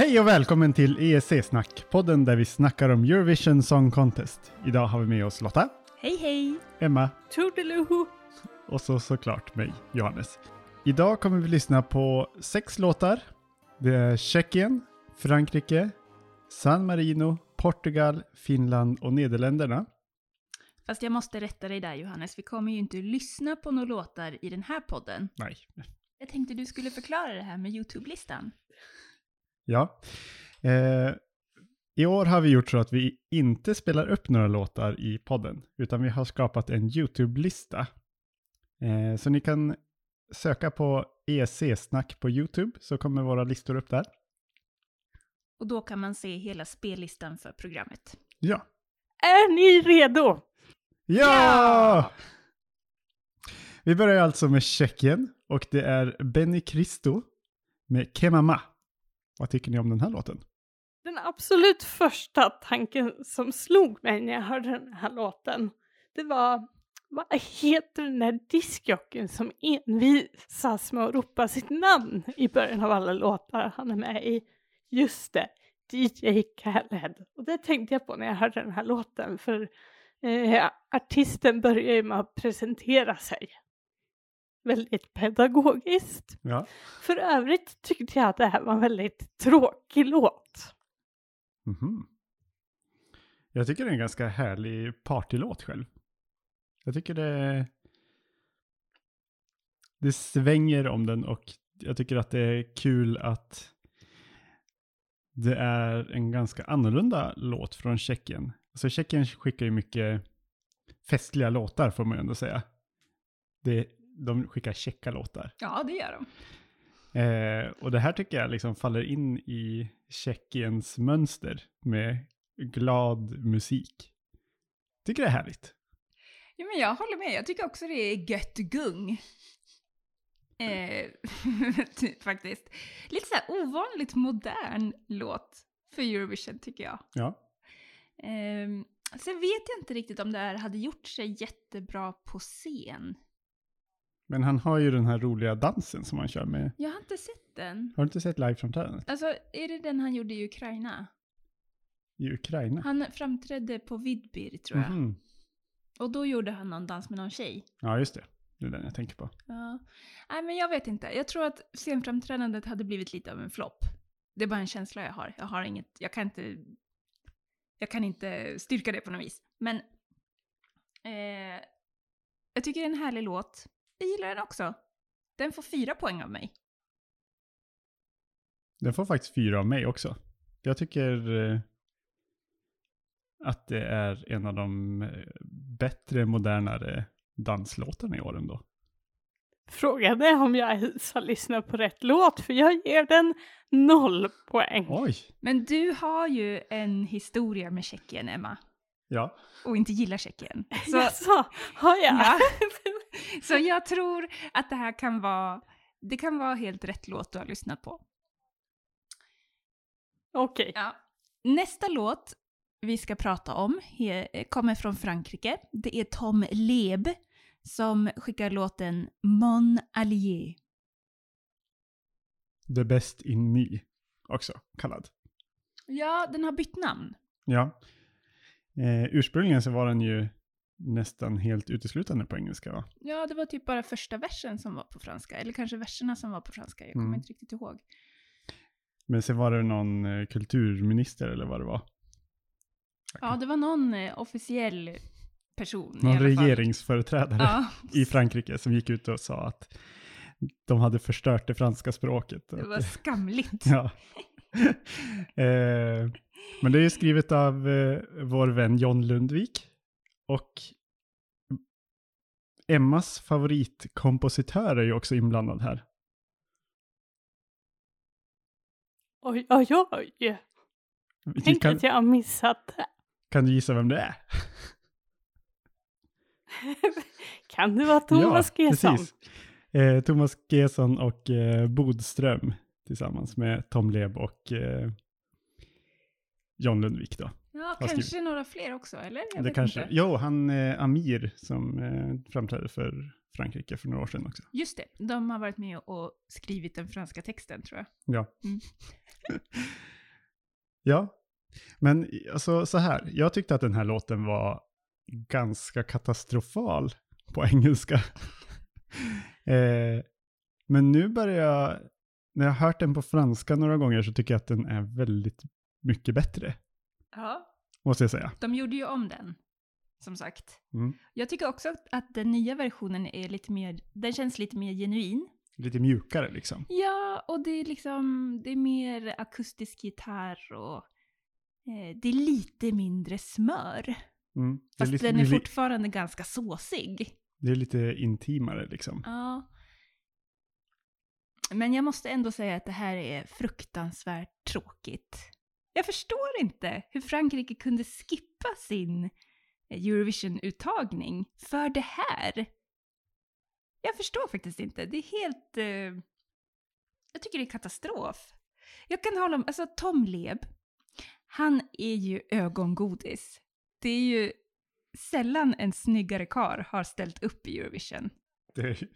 Hej och välkommen till ESC-snack, podden där vi snackar om Eurovision Song Contest. Idag har vi med oss Lotta, Hej hej! Emma Toodaloo! och så såklart mig, Johannes. Idag kommer vi lyssna på sex låtar. Det är Tjeckien, Frankrike, San Marino, Portugal, Finland och Nederländerna. Fast jag måste rätta dig där Johannes, vi kommer ju inte lyssna på några låtar i den här podden. Nej. Jag tänkte du skulle förklara det här med YouTube-listan. Ja. Eh, I år har vi gjort så att vi inte spelar upp några låtar i podden, utan vi har skapat en YouTube-lista. Eh, så ni kan söka på ESC-snack på YouTube, så kommer våra listor upp där. Och då kan man se hela spellistan för programmet. Ja. Är ni redo? Ja! Vi börjar alltså med Tjeckien och det är Benny Cristo med Kemama. Vad tycker ni om den här låten? Den absolut första tanken som slog mig när jag hörde den här låten, det var vad heter den där diskjocken som envisas med att ropa sitt namn i början av alla låtar han är med i? Just det, DJ Khaled. Och det tänkte jag på när jag hörde den här låten, för eh, artisten börjar ju med att presentera sig. Väldigt pedagogiskt. Ja. För övrigt tyckte jag att det här var en väldigt tråkig låt. Mhm. Jag tycker det är en ganska härlig partylåt själv. Jag tycker det... Det svänger om den och jag tycker att det är kul att det är en ganska annorlunda låt från Tjeckien. Alltså Tjeckien skickar ju mycket festliga låtar får man ju ändå säga. Det, de skickar tjecka låtar. Ja, det gör de. Eh, och det här tycker jag liksom faller in i Tjeckiens mönster med glad musik. Tycker det är härligt. Ja, men jag håller med. Jag tycker också det är gött gung. Eh, typ, faktiskt. Lite så här ovanligt modern låt för Eurovision tycker jag. Ja. Eh, sen vet jag inte riktigt om det här hade gjort sig jättebra på scen. Men han har ju den här roliga dansen som han kör med. Jag har inte sett den. Har du inte sett liveframträdandet? Alltså, är det den han gjorde i Ukraina? I Ukraina? Han framträdde på Vidbir, tror jag. Mhm. Och då gjorde han någon dans med någon tjej. Ja, just det. Det är den jag tänker på. Ja. Nej, men jag vet inte. Jag tror att scenframträdandet hade blivit lite av en flopp. Det är bara en känsla jag har. Jag har inget, jag kan inte, jag kan inte styrka det på något vis. Men eh, jag tycker det är en härlig låt. Jag gillar den också. Den får fyra poäng av mig. Den får faktiskt fyra av mig också. Jag tycker eh, att det är en av de eh, bättre, modernare danslåtarna i år ändå. Frågan är om jag ens har lyssnat på rätt låt, för jag ger den noll poäng. Oj! Men du har ju en historia med Tjeckien, Emma. Ja. Och inte gillar Tjeckien. Så, Jaså, har jag? Ja. så jag tror att det här kan vara, det kan vara helt rätt låt du har lyssnat på. Okej. Ja. Nästa låt vi ska prata om he, kommer från Frankrike. Det är Tom Leb som skickar låten Mon Allier. The Best In Me också kallad. Ja, den har bytt namn. Ja. Eh, ursprungligen så var den ju nästan helt uteslutande på engelska va? Ja, det var typ bara första versen som var på franska. Eller kanske verserna som var på franska. Jag kommer Mm. inte riktigt ihåg. Men sen var det någon eh, kulturminister eller vad det var. Ja, det var någon eh, officiell person Någon regeringsföreträdare Ja, i Frankrike som gick ut och sa att de hade förstört det franska språket. det var skamligt. Ja. eh, men det är ju skrivet av eh, vår vän John Lundvik. Och Emmas favoritkompositör är ju också inblandad här. Oj, oj, oj. Tänk Kan, att jag har missat det. kan du gissa vem det är? Kan det vara Thomas ja, Gesson? precis. Eh, Thomas Gesson och eh, Bodström tillsammans med Tom Leb och eh, John Lundvik då. Ja, kanske några fler också, eller? Jag det kanske, inte. jo, han eh, Amir som eh, framträdde för Frankrike för några år sedan också. Just det, de har varit med och skrivit den franska texten tror jag. Ja. Mm. ja, men alltså så här. Jag tyckte att den här låten var ganska katastrofal på engelska. eh, men nu börjar jag, när jag har hört den på franska några gånger så tycker jag att den är väldigt mycket bättre. Ja. Måste jag säga. De gjorde ju om den, som sagt. Mm. Jag tycker också att den nya versionen är lite mer, den känns lite mer genuin. Lite mjukare liksom. Ja, och det är liksom, det är mer akustisk gitarr och eh, det är lite mindre smör. Mm. Fast lite, den är är li- fortfarande ganska såsig. det är lite intimare liksom. Ja. Men jag måste ändå säga att det här är fruktansvärt tråkigt. Jag förstår inte hur Frankrike kunde skippa sin Eurovision-uttagning för det här. Jag förstår faktiskt inte. Det är helt... Eh, jag tycker det är katastrof. Jag kan hålla med, alltså Tom Leb, han är ju ögongodis. Det är ju sällan en snyggare kar har ställt upp i Eurovision. Det är,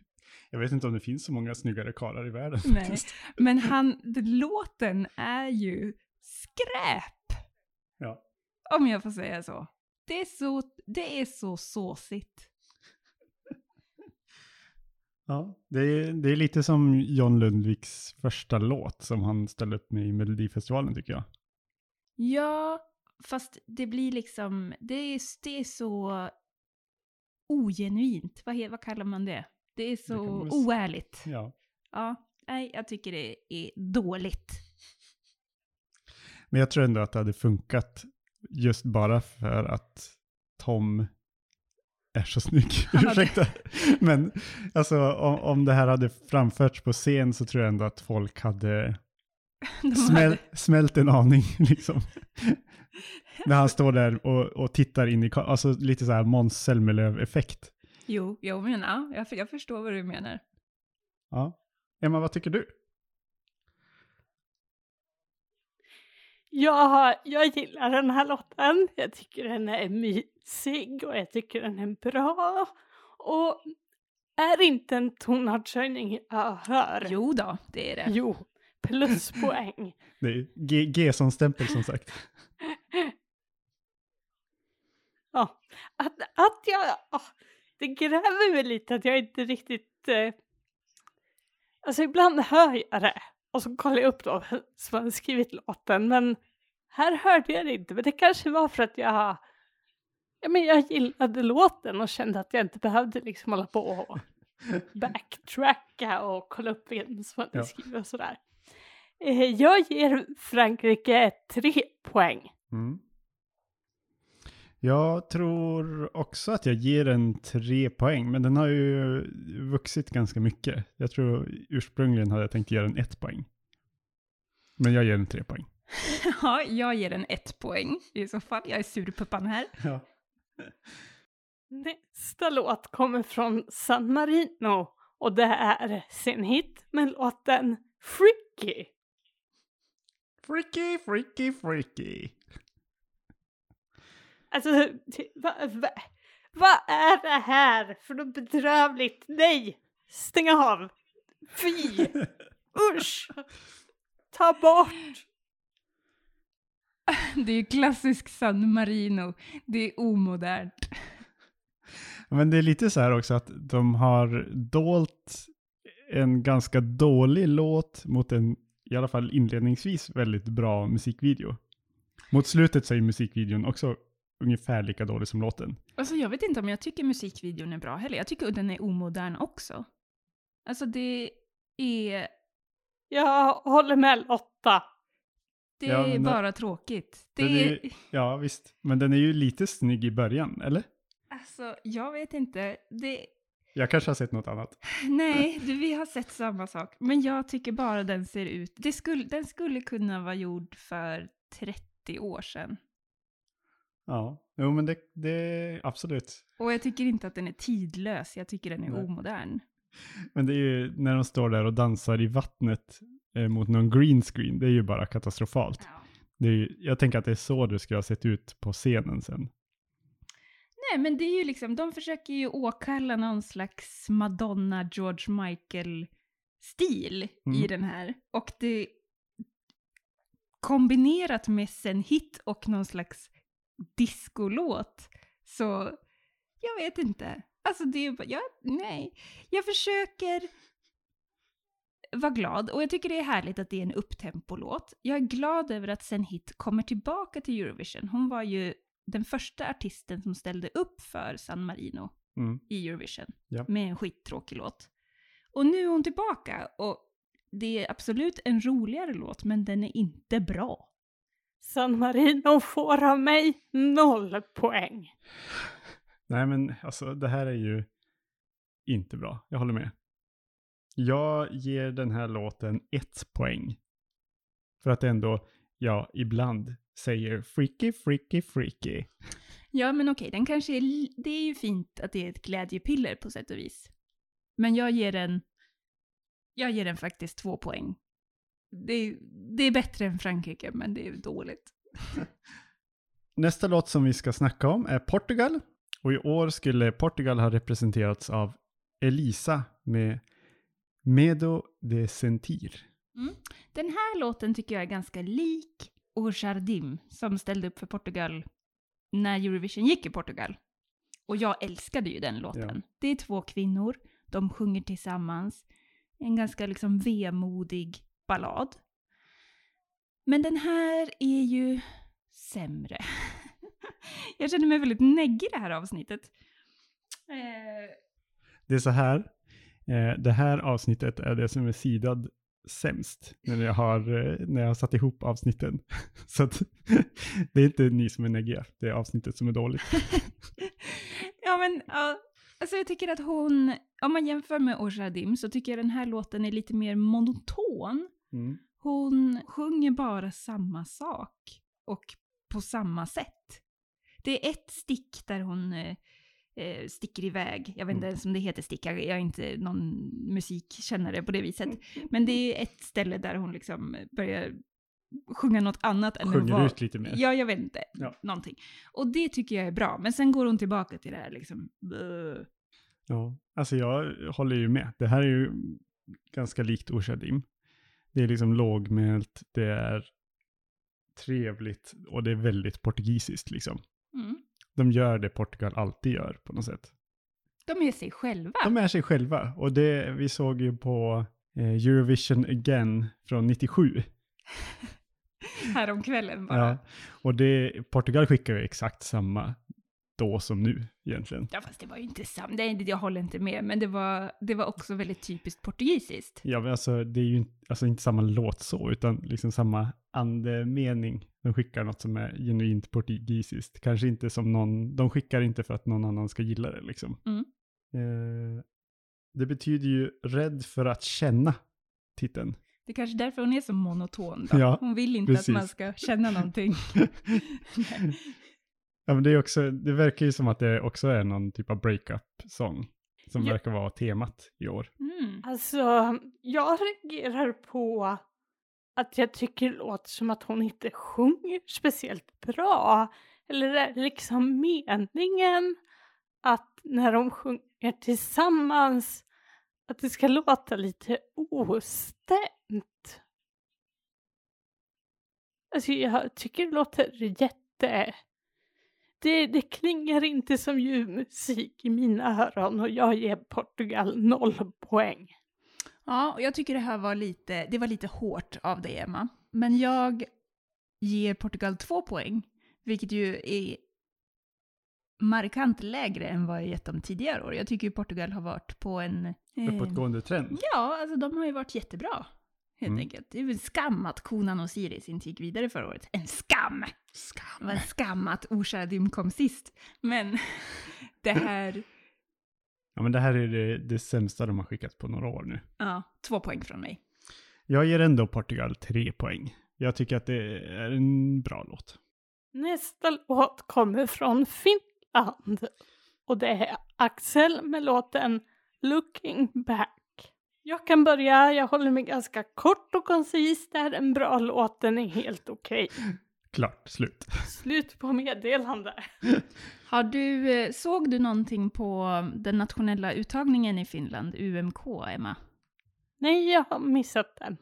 jag vet inte om det finns så många snyggare karlar i världen. Nej. Men han, låten är ju skräp. Ja. Om jag får säga så. Det är så, det är så såsigt. Ja, det är, det är lite som John Lundviks första låt som han ställde upp med i Melodifestivalen tycker jag. Ja, fast det blir liksom, det är, det är så ogenuint. Vad, vad kallar man det? Det är så s- oärligt. Ja. Ja, nej, jag tycker det är dåligt. Men jag tror ändå att det hade funkat just bara för att Tom är så snygg. Ursäkta. Men alltså om, om det här hade framförts på scen så tror jag ändå att folk hade De smäl, smält en aning liksom. När han står där och, och tittar in i alltså lite så här Måns Zelmerlöw-effekt. Jo, jo, men ja, jag, jag förstår vad du menar. Ja. Emma, vad tycker du? Ja, jag gillar den här låten. Jag tycker den är mysig och jag tycker den är bra. Och är inte en tonartshöjning jag hör. Jo då, det är det. Jo, pluspoäng. Det är G- G-son-stämpel som sagt. Ja, att, att jag... det gräver mig lite att jag inte riktigt... Eh, alltså ibland hör jag det och så kollar jag upp då som har skrivit låten men här hörde jag det inte. Men det kanske var för att jag... Ja, men jag gillade låten och kände att jag inte behövde liksom hålla på och backtracka och kolla upp vem som hade Ja. skrivit och sådär. Eh, jag ger Frankrike tre poäng. Mm. Jag tror också att jag ger den tre poäng, men den har ju vuxit ganska mycket. Jag tror ursprungligen hade jag tänkt ge den ett poäng. Men jag ger den tre poäng. Ja, jag ger den ett poäng i så fall. Jag är surpuppan här. Ja. Nästa låt kommer från San Marino och det är sin hit med låten Freaky. Freaky, freaky, freaky. Alltså, vad va, vad är det här för något bedrövligt? Nej! Stäng av! Fy! Usch! Ta bort! Det är ju klassisk San Marino. Det är omodernt. Men det är lite så här också att de har dolt en ganska dålig låt mot en, i alla fall inledningsvis, väldigt bra musikvideo. Mot slutet så är musikvideon också ungefär lika dålig som låten. Alltså jag vet inte om jag tycker musikvideon är bra heller. Jag tycker den är omodern också. Alltså det är, Jag håller med Lotta. det Ja, är men- bara tråkigt. Det är är, Ja, visst. Men den är ju lite snygg i början, eller? alltså jag vet inte. Det, Jag kanske har sett något annat. nej, du, vi har sett samma sak. Men jag tycker bara den ser ut, det skulle, den skulle kunna vara gjord för 30 år sedan. Ja, jo men det, det absolut. Och jag tycker inte att den är tidlös, jag tycker den är Nej. omodern. Men det är ju när de står där och dansar i vattnet eh, mot någon green screen, det är ju bara katastrofalt. Det är ju, jag tänker att det är så det skulle ha sett ut på scenen sen. Nej, men det är ju liksom, de försöker ju åkalla någon slags Madonna, George Michael-stil Mm. i den här. Och det kombinerat med sen hit och någon slags discolåt. Så jag vet inte. Alltså det är bara, jag, nej. Jag försöker vara glad och jag tycker det är härligt att det är en upptempolåt. Jag är glad över att Sen Hit kommer tillbaka till Eurovision. Hon var ju den första artisten som ställde upp för San Marino Mm. i Eurovision Ja. med en skittråkig låt. Och nu är hon tillbaka och det är absolut en roligare låt men den är inte bra. San Marino får av mig noll poäng. Nej men alltså det här är ju inte bra. Jag håller med. Jag ger den här låten ett poäng. För att ändå, ja, ibland säger freaky, freaky, freaky. Ja men okej, den kanske är, det är ju fint att det är ett glädjepiller på sätt och vis. Men jag ger den, jag ger den faktiskt två poäng. Det är, det är bättre än Frankrike men det är dåligt. Nästa låt som vi ska snacka om är Portugal. Och i år skulle Portugal ha representerats av Elisa med Medo de Sentir. Den här låten tycker jag är ganska lik O Jardim som ställde upp för Portugal när Eurovision gick i Portugal. Och jag älskade ju den låten. Ja. Det är två kvinnor, de sjunger tillsammans. En ganska liksom vemodig ballad. Men den här är ju sämre. jag känner mig väldigt neggig i det här avsnittet. Eh, Det är så här. Eh, det här avsnittet är det som är sidad sämst när jag har, eh, när jag har satt ihop avsnitten. Så att det är inte ni som är neggiga, det är avsnittet som är dåligt. ja men, ja, alltså jag tycker att hon, om man jämför med Ojardim så tycker jag den här låten är lite mer monoton. Mm. Hon sjunger bara samma sak och på samma sätt. Det är ett stick där hon eh, eh, sticker iväg. Jag vet inte Mm. ens om det heter stick, jag är inte någon musikkännare på det viset. Men det är ett ställe där hon liksom börjar sjunga något annat än Sjunger vara... ut lite mer. Ja, jag vet inte. Ja. Någonting. Och det tycker jag är bra. Men sen går hon tillbaka till det här liksom... Ja, alltså jag håller ju med. Det här är ju ganska likt Oshadim. Det är liksom lågmält, det är trevligt och det är väldigt portugisiskt liksom. Mm. De gör det Portugal alltid gör på något sätt. De är sig själva. De är sig själva och det vi såg ju på eh, Eurovision Again från 97. Häromkvällen bara. Ja, och det, Portugal skickar ju exakt samma då som nu egentligen. Ja, fast det var ju inte samma. Nej, jag håller inte med. Men det var, det var också väldigt typiskt portugisiskt. Ja, men alltså det är ju inte, alltså, inte samma låt så, utan liksom samma andemening. De skickar något som är genuint portugisiskt. Kanske inte som någon, de skickar inte för att någon annan ska gilla det liksom. Mm. Eh, det betyder ju rädd för att känna titeln. Det är kanske därför hon är så monoton. Då. Ja, hon vill inte precis. att man ska känna någonting. ja, men det, är också, det verkar ju som att det också är någon typ av breakup-sång. Som Ja. verkar vara temat i år. Mm. Alltså, jag reagerar på att jag tycker det låter som att hon inte sjunger speciellt bra. Eller är det liksom meningen att när de sjunger tillsammans att det ska låta lite ostämt? Alltså jag tycker det låter jätte... Det, det klingar inte som ljuv musik i mina öron och jag ger Portugal noll poäng. Ja, och jag tycker det här var lite, det var lite hårt av dig, Emma. Men jag ger Portugal två poäng, vilket ju är markant lägre än vad jag gett dem tidigare år. Jag tycker ju Portugal har varit på en... eh, Uppåtgående trend. Ja, alltså de har ju varit jättebra. Helt Mm. enkelt. Det är väl en skam att Konan och Siris inte gick vidare förra året. En skam! Det Skam. var en skam att Oshadim kom sist. Men det här, Ja, men det här är det, det sämsta de har skickat på några år nu. ja, två poäng från mig. Jag ger ändå Portugal tre poäng. Jag tycker att det är en bra låt. Nästa låt kommer från Finland. Och det är Axel med låten Looking Back. Jag kan börja, jag håller mig ganska kort och koncis. Det här är en bra låt, den är helt okej. Klart, slut. Slut på meddelande. Har du, eh, såg du någonting på den nationella uttagningen i Finland, UMK, Emma? Nej, jag har missat den.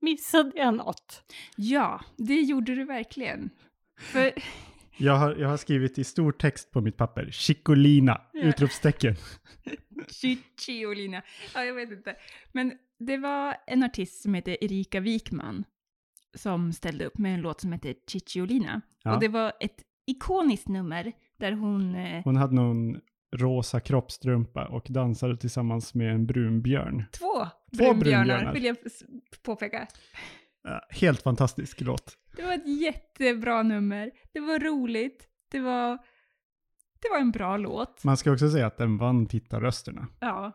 Missade jag något? Ja, det gjorde du verkligen. För, Jag har, jag har skrivit i stor text på mitt papper, Chicolina, Ja. utropstecken. Chiolina. Ja, jag vet inte. Men det var en artist som heter Erika Wikman som ställde upp med en låt som heter Cicciolina. Ja. Och det var ett ikoniskt nummer där hon... Eh, Hon hade någon rosa kroppstrumpa och dansade tillsammans med en brun björn. två, Två brunbjörnar, brunbjörnar. vill jag påpeka. Helt fantastisk låt. Det var ett jättebra nummer. Det var roligt. Det var... Det var en bra låt. Man ska också säga att den vann tittarrösterna. Ja.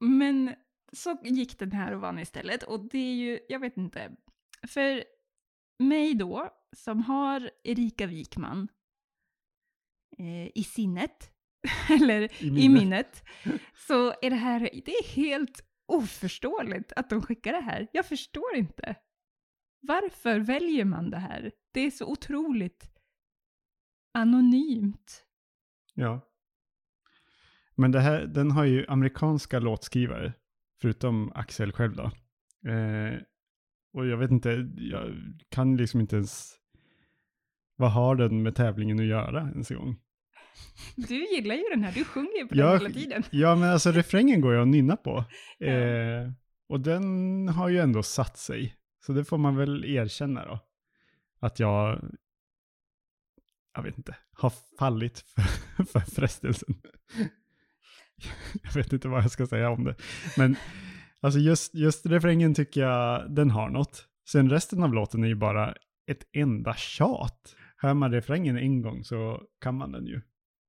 Men så gick den här och vann istället. Och det är ju, jag vet inte. För mig då, som har Erika Wikman eh, i sinnet, eller I i minnet. minnet, så är det här, det är helt oförståeligt att de skickar det här. Jag förstår inte. Varför väljer man det här? Det är så otroligt anonymt. Ja. Men det här, den har ju amerikanska låtskrivare, förutom Axel själv då. Eh, och jag vet inte, jag kan liksom inte ens... Vad har den med tävlingen att göra ens en gång? Du gillar ju den här, du sjunger ju på Jag- den hela tiden. Ja, men alltså refrängen går jag att nynna på. Eh, och den har ju ändå satt sig. Så det får man väl erkänna då. Att jag, jag vet inte, har fallit för, för frestelsen. jag vet inte vad jag ska säga om det. Men alltså just, just refrängen tycker jag, den har något. Sen resten av låten är ju bara ett enda tjat. Hör man refrängen en gång så kan man den ju.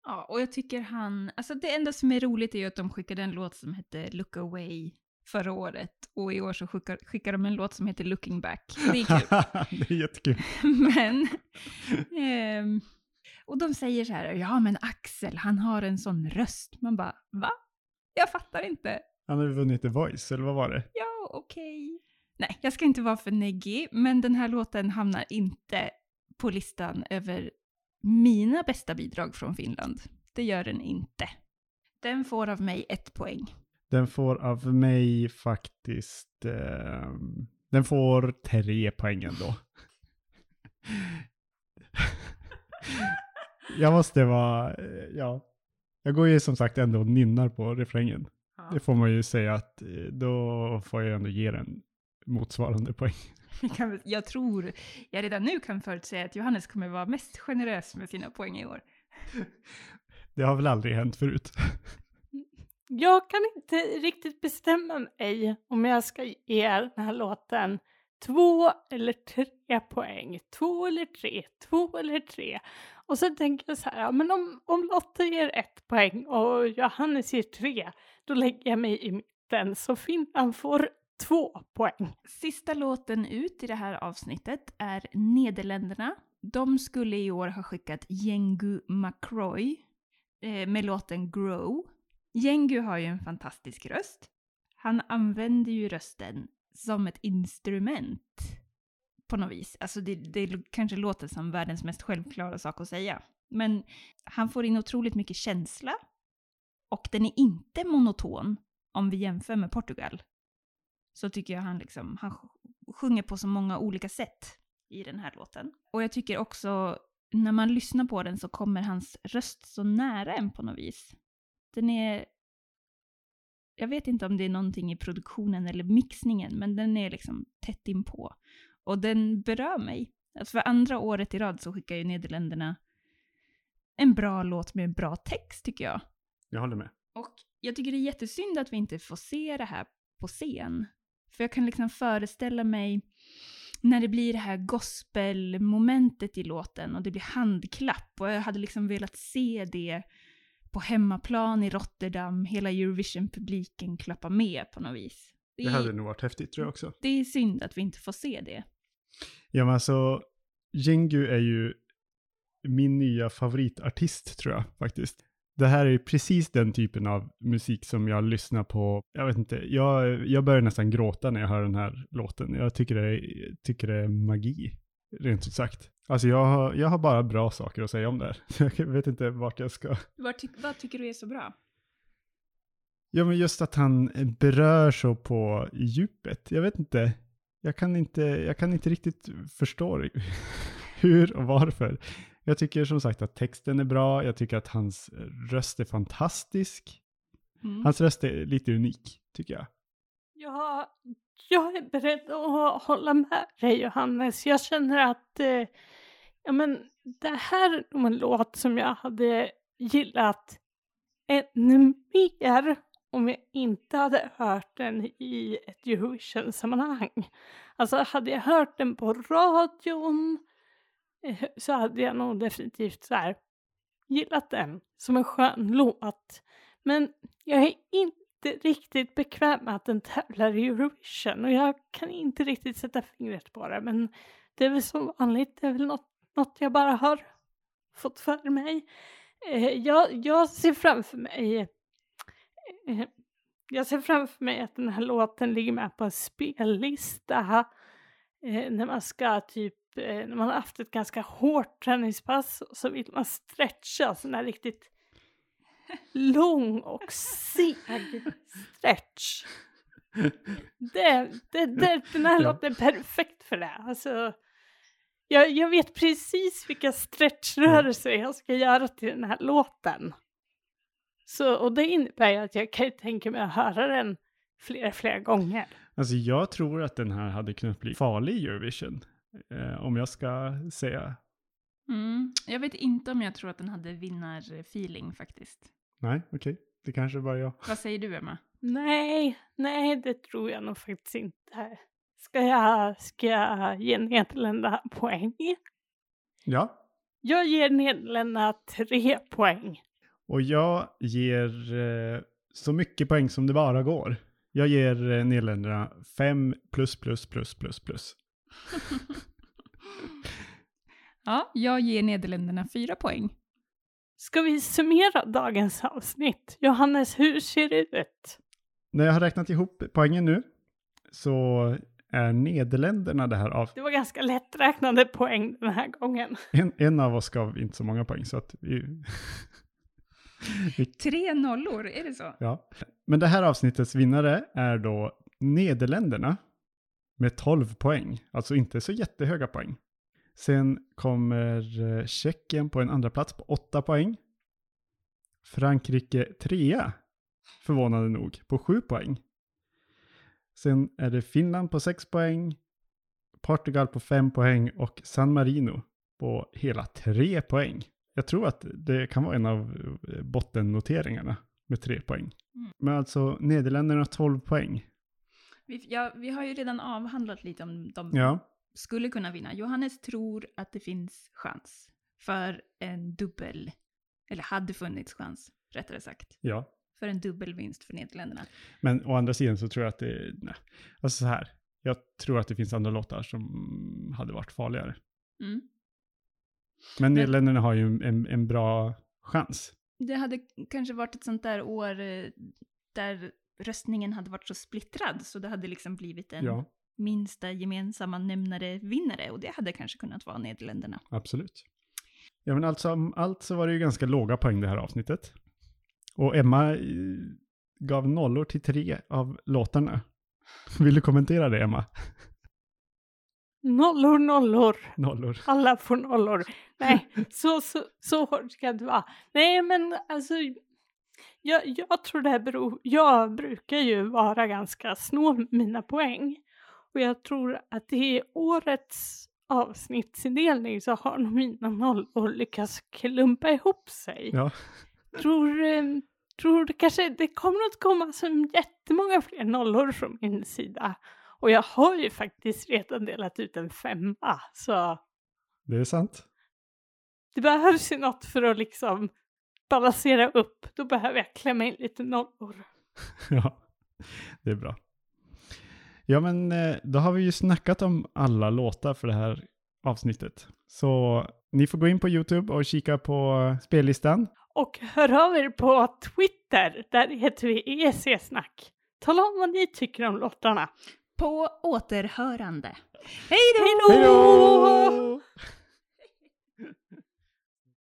Ja, och jag tycker han, alltså det enda som är roligt är ju att de skickade en låt som hette Look Away förra året och i år så skickar, skickar de en låt som heter Looking Back. Det är kul. det är jättekul. men, ehm, och de säger så här, ja men Axel, han har en sån röst. Man bara, va? Jag fattar inte. Han har ju vunnit The Voice, eller vad var det? Ja, okej. Nej, jag ska inte vara för neggig, men den här låten hamnar inte på listan över mina bästa bidrag från Finland. Det gör den inte. Den får av mig ett poäng. Den får av mig faktiskt... Eh, den får tre poängen då. jag måste vara... eh, Ja. Jag går ju som sagt ändå och nynnar på refrängen. Det får man ju säga att eh, då får jag ändå ge den motsvarande poäng. Jag tror, jag redan nu kan förutsäga att Johannes kommer vara mest generös med sina poäng i år. Det har väl aldrig hänt förut. Jag kan inte riktigt bestämma mig om jag ska ge den här låten två eller tre poäng. Två eller tre, två eller tre. Och sen tänker jag så här, ja, men om, om Lotta ger ett poäng och Johannes ger tre, då lägger jag mig i mitten så Finland får två poäng. Sista låten ut i det här avsnittet är Nederländerna. De skulle i år ha skickat Jengu McCroy eh, med låten Grow. Jengu har ju en fantastisk röst. Han använder ju rösten som ett instrument på något vis. Alltså det, det kanske låter som världens mest självklara sak att säga. Men han får in otroligt mycket känsla. Och den är inte monoton om vi jämför med Portugal så tycker jag han liksom, han sjunger på så många olika sätt i den här låten. Och jag tycker också, när man lyssnar på den så kommer hans röst så nära en på något vis. Den är, jag vet inte om det är någonting i produktionen eller mixningen, men den är liksom tätt inpå. Och den berör mig. Alltså för andra året i rad så skickar ju Nederländerna en bra låt med en bra text tycker jag. Jag håller med. Och jag tycker det är jättesynd att vi inte får se det här på scen. För jag kan liksom föreställa mig när det blir det här gospelmomentet i låten och det blir handklapp och jag hade liksom velat se det på hemmaplan i Rotterdam, hela Eurovision-publiken klappa med på något vis. Det Det hade nog varit häftigt tror jag också. det är synd att vi inte får se det. Ja men alltså, Jengu är ju min nya favoritartist tror jag faktiskt. Det här är ju precis den typen av musik som jag lyssnar på. Jag vet inte, jag, jag börjar nästan gråta när jag hör den här låten. Jag tycker det tycker det är magi. Rent ut sagt. Alltså jag har, jag har bara bra saker att säga om det här. Jag vet inte vart jag ska. Vad, ty vad tycker du är så bra? Ja, men just att han berör så på djupet. Jag vet inte. Jag kan inte, jag kan inte riktigt förstå hur och varför. Jag tycker som sagt att texten är bra. Jag tycker att hans röst är fantastisk. Mm. Hans röst är lite unik, tycker jag. Ja, jag är beredd att hålla med dig Johannes. Jag känner att eh, ja, men det här är nog en låt som jag hade gillat ännu mer om jag inte hade hört den i ett Eurovision-sammanhang. Alltså hade jag hört den på radion eh, så hade jag nog definitivt så här gillat den som en skön låt. Men jag är inte riktigt bekväm med att den tävlar i Eurovision. Och jag kan inte riktigt sätta fingret på det men det är väl som vanligt, det är väl något, något jag bara har fått för mig. Eh, jag, jag ser framför mig eh, jag ser framför mig att den här låten ligger med på en spellista. Eh, när man ska typ, eh, när man har haft ett ganska hårt träningspass och så vill man stretcha sån här riktigt lång och seg stretch. Det, det, det, den här Ja. låten är perfekt för det. Alltså, jag, jag vet precis vilka stretchrörelser jag ska göra till den här låten. Så, och det innebär ju att jag kan tänka mig att höra den flera, flera gånger. Alltså jag tror att den här hade kunnat bli farlig i Eurovision. Eh, om jag ska säga. Mm. Jag vet inte om jag tror att den hade vinnarfeeling faktiskt. Nej, okej. Det kanske var jag. Vad säger du Emma? Nej, nej det tror jag nog faktiskt inte. Ska jag, ska jag ge Nederländerna poäng? Ja. Jag ger Nederländerna tre poäng. Och jag ger eh, så mycket poäng som det bara går. Jag ger eh, Nederländerna 5 plus plus plus plus plus. Ja, jag ger Nederländerna fyra poäng. Ska vi summera dagens avsnitt? Johannes, hur ser det ut? När jag har räknat ihop poängen nu så är Nederländerna det här av... Det var ganska lätträknade poäng den här gången. En, en av oss gav inte så många poäng så att vi... vi Tre nollor, är det så? ja. Men det här avsnittets vinnare är då Nederländerna med 12 poäng. Alltså inte så jättehöga poäng. Sen kommer eh, Tjeckien på en andra plats på 8 poäng. Frankrike trea, förvånande nog, på 7 poäng. Sen är det Finland på 6 poäng, Portugal på 5 poäng och San Marino på hela 3 poäng. Jag tror att det kan vara en av eh, bottennoteringarna med 3 poäng. Mm. Men alltså Nederländerna 12 poäng. Vi, ja, vi har ju redan avhandlat lite om de Ja, skulle kunna vinna. Johannes tror att det finns chans för en dubbel, eller hade funnits chans, rättare sagt, ja. för en dubbelvinst för Nederländerna. Men å andra sidan så tror jag att det, nej. Alltså så här. Jag tror att det finns andra låtar som hade varit farligare. Mm. Men Nederländerna har ju en, en, en bra chans. Det hade kanske varit ett sånt där år eh, där röstningen hade varit så splittrad så det hade liksom blivit en Ja, minsta gemensamma nämnare vinnare och det hade kanske kunnat vara Nederländerna. absolut. Ja, men alltså om allt så var det ju ganska låga poäng det här avsnittet. Och Emma eh, gav nollor till tre av låtarna. Vill du kommentera det, Emma? Nollor, nollor. Nollor. Alla får nollor. Nej, så, så, så hårt ska det vara. Nej, men alltså. Jag, jag tror det här beror... Jag brukar ju vara ganska snål med mina poäng. Och jag tror att i årets avsnittsindelning så har nog mina nollor lyckats klumpa ihop sig. Ja, Tror, eh, tror det kanske det kommer att komma som jättemånga fler nollor från min sida. Och jag har ju faktiskt redan delat ut en femma. Så det är sant. det behövs ju något för att liksom balansera upp. Då behöver jag klämma in lite nollor. Ja, det är bra. Ja, men eh, då har vi ju snackat om alla låtar för det här avsnittet. Så ni får gå in på YouTube och kika på spellistan. Och hör av er på Twitter. Där heter vi EEC-snack. Tala om vad ni tycker om låtarna. På återhörande. Hej då!